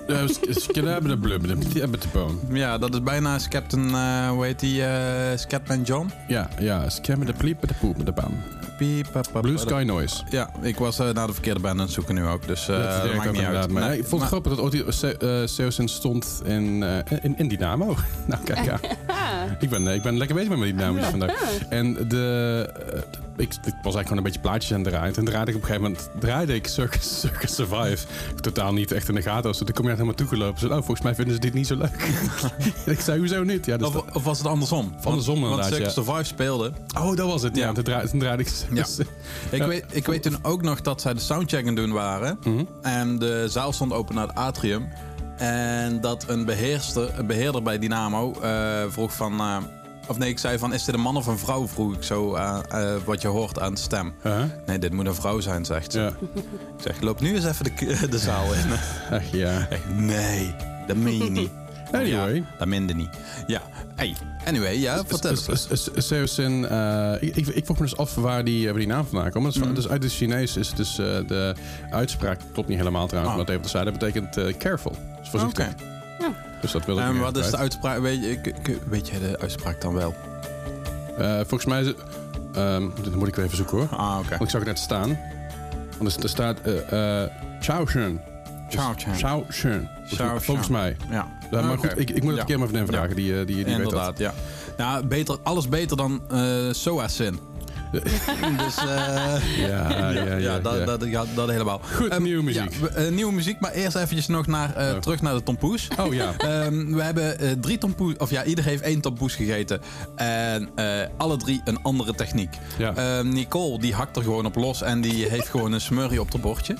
s- s- Skidabba de blub, de blubba de boom. ja, dat is bijna Captain. eh hoe heet die? eh Scatman John. Ja, ja. Skabba de pliep, de poep, de bam. Piep, pap, pap, Blue. Sky Noise. Ja, ik was eh, naar de verkeerde band aan het zoeken nu ook. Dus eh dat dat maakt niet uit. inderdaad. Maar Nee, ik vond het grappig dat ooit eh, Seosin stond in, eh, in, in Dynamo. nou, kijk ja. ik, ben, ik ben lekker bezig met mijn Dynamo's vandaag. En de, ik, ik was eigenlijk gewoon een beetje plaatjes aan draaien. En draaide ik op een gegeven moment draaide ik Circus, Circus Survive. Totaal niet echt in de gaten. Dus toen kom je naar helemaal toegelopen. Ze oh, volgens mij vinden ze dit niet zo leuk. ik zei, hoezo niet? Ja, dus Of, dat- of was het andersom? Andersom Want inderdaad, Circus ja. Survive speelde. oh, dat was het. Ja, Ja. toen, draaide, toen draaide ik Ja. Ik, Ja. weet, ik weet toen ook nog dat zij de soundcheck aan doen waren. Mhm. En de zaal stond open naar het atrium. En dat een, beheerster, een beheerder bij Dynamo eh, vroeg van... eh, of nee, ik zei van, is dit een man of een vrouw? Vroeg ik zo eh, eh, wat je hoort aan de stem. Uh-huh. Nee, dit moet een vrouw zijn, zegt ze. Ja. Ik zeg, loop nu eens even de, de zaal in. Ach ja. Echt, nee, dat meen je niet. Anyway. Ja, dat meende niet. Ja, hey, anyway, ja, vertel eens. S- s- s- Seosin, eh, ik, ik, vroeg me dus af waar die, waar die naam vandaan komt. Is, Mhm. dus uit het Chinees is dus eh, de uitspraak, klopt niet helemaal trouwens, Ah. maar dat even te Dat betekent careful. Dus voorzichtig. Oké. Dus dat wil ik En wat is de uitspraak? Weet, je, weet jij de uitspraak dan wel? Eh, volgens mij is het... ehm, dit moet ik weer even zoeken hoor. Ah, oké. Want ik zag het net staan. Want er, staat eh eh Chao Shun. Chao Shun. Chao Volgens mij. Ja. Ja, maar goed, ik, ik moet het Ja. een keer maar even vragen. Die, eh, die, die weet dat. Inderdaad, ja. Ja, beter, alles beter dan eh Soasin. dus eh, Ja, ja, ja. ja, dat, ja. Dat, ja, dat helemaal. Goed, Ehm, nieuwe muziek. Eh, nieuwe muziek, maar eerst eventjes nog naar, eh, Oh. terug naar de tompoes. Oh ja. Ehm, we hebben eh, drie tompoes, of ja, ieder heeft één tompoes gegeten. En eh, alle drie een andere techniek. Ja. Ehm, Nicole, die hakt er gewoon op los en die heeft gewoon een smurrie op het bordje.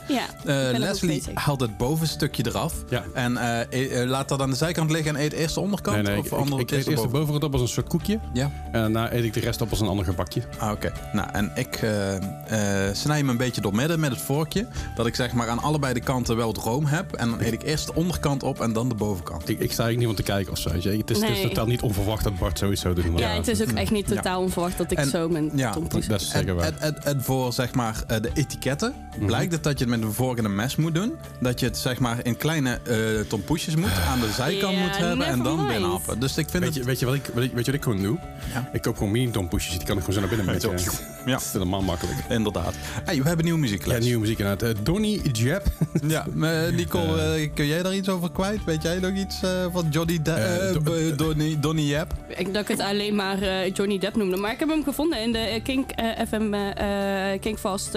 Leslie haalt het bovenstukje eraf. Ja. En eh, e- laat dat aan de zijkant liggen en eet eerst de onderkant? Nee, nee, of ik, ik, andere, ik eet eerst de bovenkant op als een soort koekje. Ja. En daarna eet ik de rest op als een ander gebakje. Ah, oké. Nou, en ik eh, eh, snij hem een beetje door midden met het vorkje. Dat ik zeg maar aan allebei de kanten wel het room heb. En dan eet ik eerst de onderkant op en dan de bovenkant. Ik, ik sta eigenlijk niemand te kijken of zo. Het is, het is Nee. totaal niet onverwacht dat Bart doen. maar Ja, het is ook echt niet totaal onverwacht dat ik En- zo mijn ja, tompoes... Dat is En, zeker waar. en, en, en voor zeg maar eh, de etiketten Mhm. blijkt het dat je het met een vork en een mes moet doen. Dat je het zeg maar in kleine eh tompoesjes moet, aan de zijkant Ja, moet hebben en dan binnenhappen. Dus ik vind Weet je, het... weet, je wat ik, weet, je, wat ik gewoon doe? Ja. Ik koop gewoon mini-dompoesjes. Die kan ik gewoon zo naar binnen Zo. Ja. Dat is helemaal makkelijk. Inderdaad. Hey, we hebben nieuwe muziek. Ja, nieuwe muziek inderdaad. Eh, Donny Jeb. Ja, eh, Nicole, eh, kun jij daar iets over kwijt? Weet jij nog iets eh, van Johnny Do- Donny, Donny Jeb? Ik dat ik het alleen maar eh, Johnny Depp noemde. Maar ik heb hem gevonden in de Kink FM eh, Kinkvast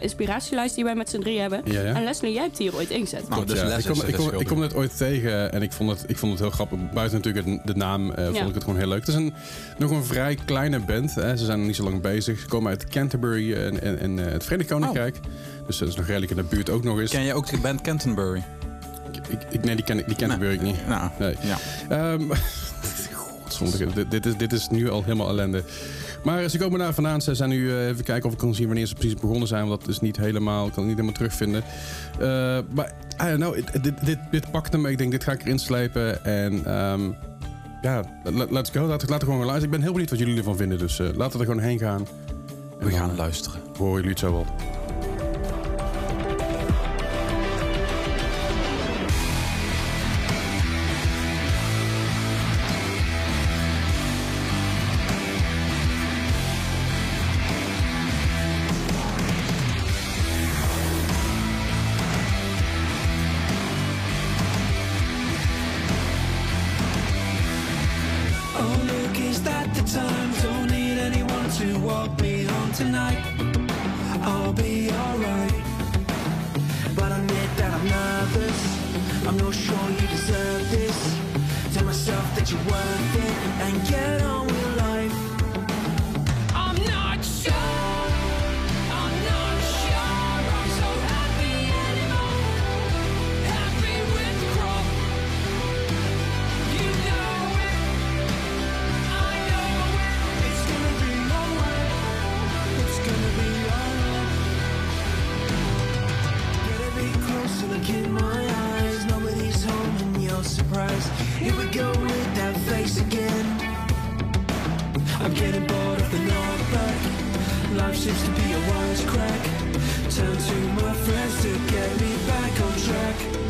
inspiratielijst die wij met z'n drie hebben. Ja, ja. En Leslie, jij hebt die hier ooit ingezet. Nou, dus ik, kom, ik, kom, ik kom het ooit tegen en ik vond het, ik vond het heel grappig. Buiten natuurlijk de, naam vond Ja. ik het gewoon heel leuk. Het is een, nog een vrij kleine band. Hè. Ze zijn nog niet zo lang bezig. Ze komen uit Canterbury en, en, en eh, het Verenigd Koninkrijk. Dus dat is nog redelijk in de buurt ook nog eens. Ken je ook de band Canterbury? ik, ik, nee, die ken, ik- die ken ik niet. Nou, Nee. ja. Ehm dit, dit, is, dit is nu al helemaal ellende. Maar ze komen daar vandaan. Ze zijn nu eh, even kijken of ik kan zien wanneer ze precies begonnen zijn. Want dat is niet helemaal, ik kan het niet helemaal terugvinden. Eh, maar I don't know, it- dit, dit, dit pakte me. Ik denk, dit ga ik erin slepen. En ehm, ja, let- let's go. Laten laat we gewoon gaan luisteren. Ik ben heel benieuwd wat jullie ervan vinden. Dus eh, laten we er gewoon heen gaan. We dan, gaan eh, luisteren. Horen jullie het zo wel. Oh, is that the time? Don't need anyone to walk me home tonight. I'll be alright. But I admit that I'm nervous. I'm not sure you deserve this. Tell myself that you're worth it and get on go with that face again. I'm getting bored of the knockback. Life seems to be a wisecrack. Turn to my friends to get me back on track.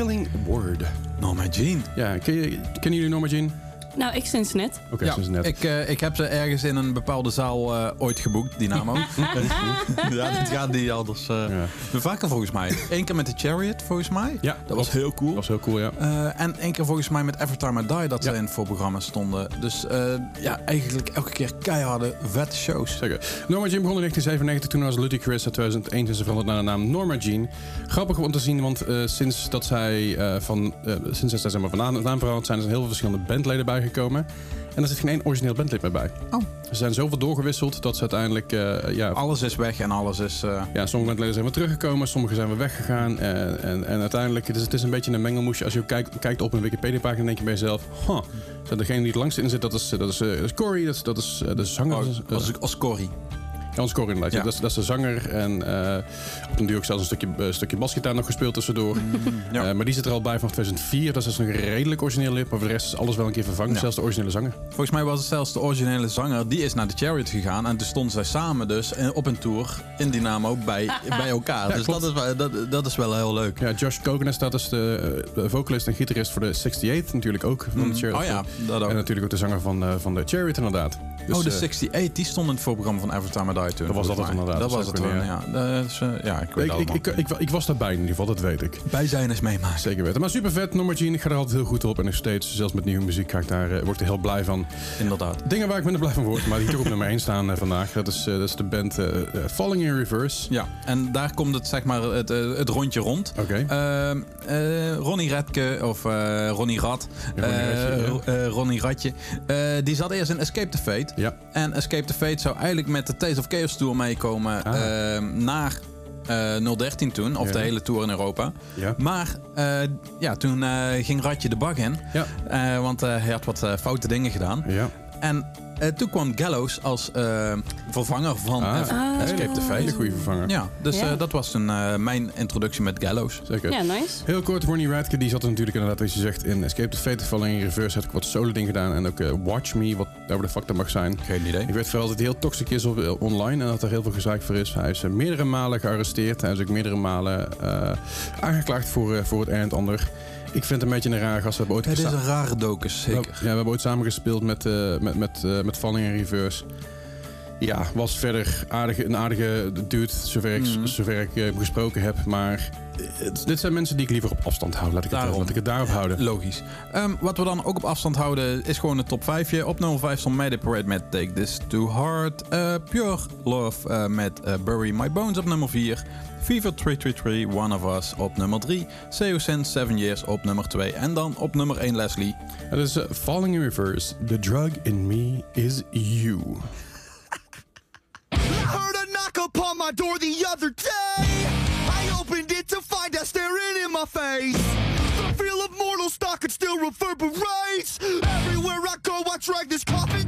Killing Word. Norma Jean. Ja, ken je, kennen jullie Norma Jean? Nou, ik sinds net. Oké, ja, sinds net. Ik, eh, ik heb ze ergens in een bepaalde zaal eh, ooit geboekt, Dynamo. ja, dit gaat niet anders. eh Ja. Vaker volgens mij. Eén keer met de Chariot, volgens mij. Ja, dat was heel cool. Dat was heel cool, ja. Eh, en één keer volgens mij met Every Time I Die dat Ja. ze in het voorprogramma stonden. Dus eh, ja, eigenlijk elke keer keiharde, vette shows. Zeker. Norma Jean begon in 1997 toen als Ludacris. In 2001 is ze veranderd naar de naam Norma Jean. Grappig om te zien, want eh, sinds dat zij eh, van, eh, sinds dat zij zeg maar, van naam, naam veranderd zijn, er zijn heel veel verschillende bandleden bijgekomen. En er zit geen één origineel bandlid meer bij. Oh. Ze zijn zoveel doorgewisseld dat ze uiteindelijk... eh, ja, Alles is weg en alles is... eh, ja, sommige bandleden zijn weer teruggekomen, sommige zijn weer weggegaan. En, en, en uiteindelijk, het is, het is een beetje een mengelmoesje. Als je kijkt, kijkt op een Wikipedia-pagina, denk je bij jezelf... Huh, zijn degene die het langst in zit, dat is, dat is, eh, dat is Corey, dat is, dat is eh, de zanger. oh, eh, als, als Corrie. Corrie inderdaad. Ja. Dat, is, dat is de zanger. En eh, op een duur ook zelfs een stukje, eh, stukje basgitaar nog gespeeld tussendoor. ja. Eh, maar die zit er al bij vanaf 2004. Dat is nog een redelijk origineel lip. Maar voor de rest is alles wel een keer vervangen. Ja. Zelfs de originele zanger. Volgens mij was het zelfs de originele zanger, die is naar de Chariot gegaan. En toen stonden zij samen dus op een tour in Dynamo bij, bij elkaar. Ja, dus klopt. dat is, wel- dat, dat is wel heel leuk. Ja, Josh Coconuts, dat is de, eh, de vocalist en gitarist voor de 68. Natuurlijk ook van de Chariot. Oh ja, dat ook. En natuurlijk ook de zanger van, van de Chariot inderdaad. Dus, oh, de eh, 68, die stond in het voorprogramma van Every Time I Die toen. Dat was dat het inderdaad, Dat was het toen, kunnen, ja. Eh, ja, ik weet ik, ik, ik, ik, ik was daarbij in ieder geval, dat weet ik. Bij zijn is meemaken. Zeker weten. Maar super vet, Norma Jean. Ik ga er altijd heel goed op. En nog steeds, zelfs met nieuwe muziek, ga ik daar, eh, word ik er heel blij van. Inderdaad. Dingen waar ik minder blij van word, maar die toch op nummer 1 staan eh, vandaag. Dat is, eh, dat is de band eh, eh, Falling in Reverse. Ja, en daar komt het, zeg maar, het, eh, het rondje rond. Oké. Ehm, eh, Ronnie Redke, of eh, Ronnie Rad, Ronnie eh, eh, Ronnie Ratje. Eh, die zat eerst in Escape the Fate. Ja. En Escape the Fate zou eigenlijk met de Taste of Chaos Tour meekomen Ah. eh, naar eh 013 toen. Of Ja. de hele tour in Europa. Ja. Maar eh, ja, toen eh, ging Ratje de bak in. Ja. Eh, want eh, hij had wat eh, foute dingen gedaan. Ja. En eh, toen kwam Gallows als eh, vervanger van Ah, eh, Escape the Fate. Hele goede vervanger. Ja, dus Ja. eh, dat was eh, mijn introductie met Gallows. Zeker. Ja, nice. Heel kort, Ronnie Radke, die zat er natuurlijk inderdaad, als je zegt, in Escape the Fate. Falling in Reverse had ik wat solo ding gedaan. En ook eh, Watch Me, wat daar de fuck dat mag zijn. Geen idee. Ik weet vooral dat hij heel toxic is op, online en dat er heel veel gezeik voor is. Hij is meerdere malen gearresteerd. Hij is ook meerdere malen eh, aangeklaagd voor, eh, voor het een en het ander. Ik vind het een beetje een rare gast. We hebben ooit Het is een rare docus, Ja, zeker. we hebben ooit samen gespeeld met, eh, met, met, eh, met Falling in Reverse. Ja, was verder aardige, een aardige dude, zover ik, Mhm. zover ik eh, hem gesproken heb. Maar eh, het- dit zijn mensen die ik liever op afstand hou. Laat ik het, Daarom. laat ik het daarop houden. Logisch. Ehm, wat we dan ook op afstand houden is gewoon de top 5. Op nummer 5 stond Mayday Parade met Take This To Heart. Eh, Pure Love eh, met eh, Bury My Bones op nummer 4. Fever 333, One of Us op nummer 3. Seosin 7 Years op nummer 2. En dan op nummer 1 Leslie. Het is eh, Falling in Reverse. The drug in me is you. Heard a knock upon my door the other day. I opened it to find her staring in my face. The feel of mortal stock it still reverberates. Everywhere I go, I drag this coffin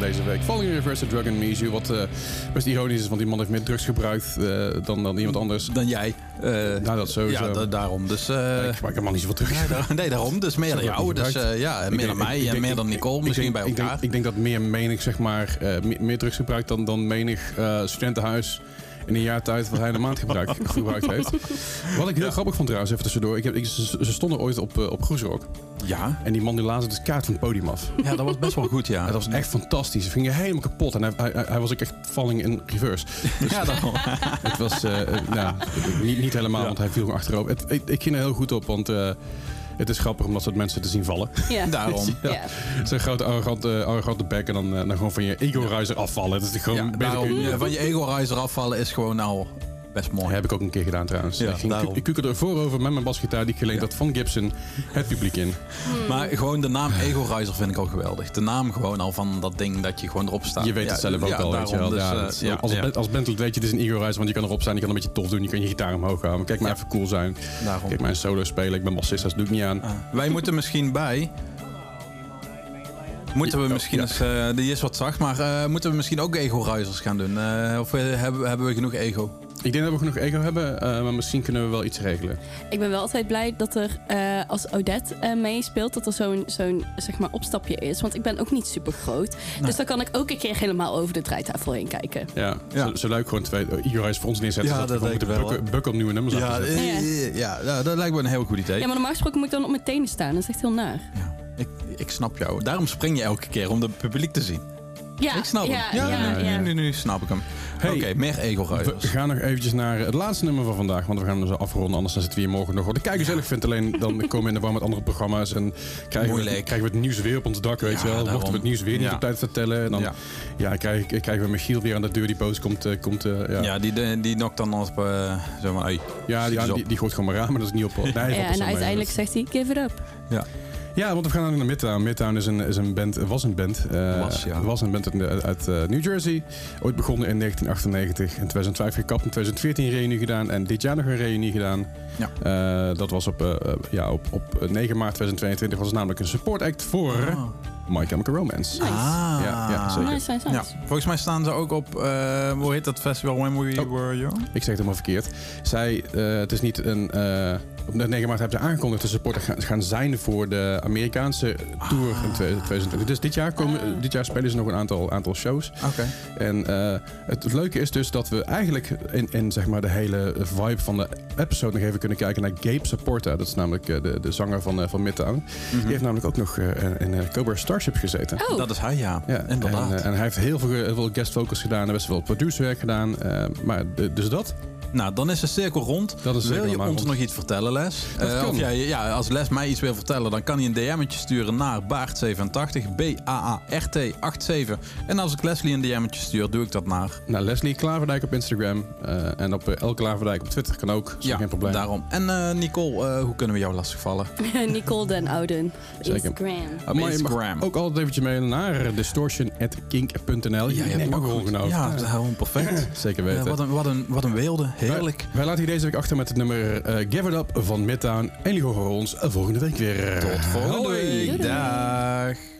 deze week. Falling in Reverse, Drug and Amnesia. Wat eh, best ironisch is, want die man heeft meer drugs gebruikt eh, dan, dan iemand anders. Dan jij. Eh, Nou, dat sowieso. ja, da- daarom. Dus, ik gebruik helemaal niet zoveel drugs. nee, daar- nee, daarom. Dus meer dan jou. Dus ja, meer dan mij en meer dan Nicole. Misschien bij elkaar. Ik denk dat meer menig, zeg maar, meer, drugs gebruikt dan, dan menig studentenhuis in een jaar tijd wat hij in de maand gebruikt, gebruikt heeft. Wat ik heel grappig vond trouwens, even tussendoor. Ik heb, ik, ze, ze stonden ooit op, eh, op Groesrock. Ja, En die man die lazen dus kaart van het podium af. ja, dat was best wel goed, ja. Dat was echt fantastisch. Ze gingen helemaal kapot. En hij, hij, hij was ook echt falling in reverse. Ja, daarom. Het was eh, eh, nou, niet, niet helemaal, Ja. want hij viel achterover. Het, ik, ik ging er heel goed op, want het is grappig om dat soort mensen te zien vallen. Ja. Daarom. Ja. Zo'n grote arrogante, arrogante bek en dan, eh, dan gewoon van je ego-riser afvallen. Dat is gewoon Ja, daarom, van je ego-riser afvallen is gewoon al best mooi. heb ik ook een keer gedaan trouwens. Ja, ik, ging, daarom. ik kukkelde er voorover met mijn basgitaar die ik geleend had van Gibson het publiek in. Maar gewoon de naam Ego-riser vind ik al geweldig. De naam gewoon al van dat ding dat je gewoon erop staat. Je weet Ja, het zelf ook al, weet je wel. Dus, Ja, eh, dat als, band- als bandlid weet je, het is een ego-riser, want je kan erop staan, je kan een beetje tof doen, je kan je gitaar omhoog houden. Kijk maar even cool zijn. daarom. Kijk maar een solo spelen, ik ben bassist, dat doe ik niet aan. Ah. Wij moeten misschien bij. Moeten we misschien ja. eens, eh, die is wat zacht, maar eh, moeten we misschien ook ego-risers gaan doen? Of hebben, hebben we genoeg ego? Ik denk dat we genoeg ego hebben, eh, maar misschien kunnen we wel iets regelen. Ik ben wel altijd blij dat er, eh, als Odette eh, meespeelt, dat er zo'n zo'n zeg maar, opstapje is. Want ik ben ook niet super groot. Dus dan kan ik ook een keer helemaal over de draaitafel heen kijken. Ja, Ja. Zo, leuk gewoon twee ego-riders voor ons neerzetten. Ja, zodat we dat gewoon lijkt moeten wel, bukken, bukken op nieuwe nummers Ja, ja, ja, dat lijkt me een heel goed idee. Ja, maar normaal gesproken moet ik dan op mijn tenen staan. Dat is echt heel naar. Ja, ik, ik snap jou. Daarom spring je elke keer om het publiek te zien. Ja, ik snap ja, hem. Ja, ja, nu, ja. Nu, nu snap ik hem. Hey. Oké, meer We ego-risers. gaan nog eventjes naar het laatste nummer van vandaag, want we gaan hem zo afronden, anders dan zitten we hier morgen nog. Wat de kijker zelf vindt, alleen dan komen we in de war met andere programma's en krijgen we, Moeilijk. krijgen we het nieuws weer op ons dak, weet Ja, je wel. daarom. Mochten we het nieuws weer niet Ja. op tijd vertellen, en dan Ja. ja. krijgen, krijgen we Michiel weer aan de deur die boos komt. eh, komt eh, ja. Ja, die, die, die knokt dan op, zeg maar, Ja, die, die, gooit gewoon maar raar, maar dat is niet op. Nee, Ja, en uiteindelijk zegt hij, give it up. Ja. Ja, want we gaan naar Midtown. Midtown is een, is een band, was een band. eh, Was, ja. was een band uit, uit eh, New Jersey. Ooit begonnen in 1998. In 2005 gekapt. In 2014 een reunie gedaan. En dit jaar nog een reunie gedaan. Ja. Eh, dat was op, ja, op, op 9 maart 2022. Was het namelijk een support act voor Ah. My Chemical Romance. Nice. Ah. Ja, ja, zeker. Nice, nice, nice. Ja, volgens mij staan ze ook op, eh, hoe heet dat festival, When We Oh. Were Young? Ik zeg het helemaal verkeerd. Zij, eh, het is niet een... eh, op 9 maart hebben ze aangekondigd dat ze supporter gaan, zijn voor de Amerikaanse tour in 2020. Dus dit jaar, komen, Ah. dit jaar spelen ze nog een aantal, aantal shows. Oké. En eh, het, het leuke is dus dat we eigenlijk in, in zeg maar de hele vibe van de episode nog even kunnen kijken naar Gabe Supporta. Dat is namelijk eh, de, de zanger van, eh, van Midtown. Die heeft namelijk ook nog eh, in eh, Cobra Starship gezeten. Oh, Dat is hij, ja. Ja, Inderdaad. En, en hij heeft heel veel, heel veel guest vocals gedaan en best wel producerwerk gedaan. eh, maar de- dus dat. Nou, dan is de cirkel rond. Dat is wil je ons rond. nog iets vertellen, Les? Dat Eh, kan. of jij, ja, als Les mij iets wil vertellen, dan kan hij een DM'tje sturen naar Baart87, B-A-A-R-T-87. En als ik Leslie een DM'tje stuur, doe ik dat naar... Nou, Leslie Klaverdijk op Instagram eh, en op eh, El Klaverdijk op Twitter kan ook. Is ja, geen probleem. daarom. En eh, Nicole, eh, hoe kunnen we jou lastigvallen? Nicole den Ouden. Instagram. Ah, maar je mag Instagram. ook altijd eventjes mailen naar distortion.kink.nl. Ja, je hebt ook goed. genomen. Ja, gewoon perfect. Zeker weten. wat, een, wat, een, wat een weelde. Heerlijk. Wij, wij laten hier deze week achter met het nummer eh, Give It Up van Midtown. En jullie horen ons volgende week weer. Tot volgende Hoi. week. Dag.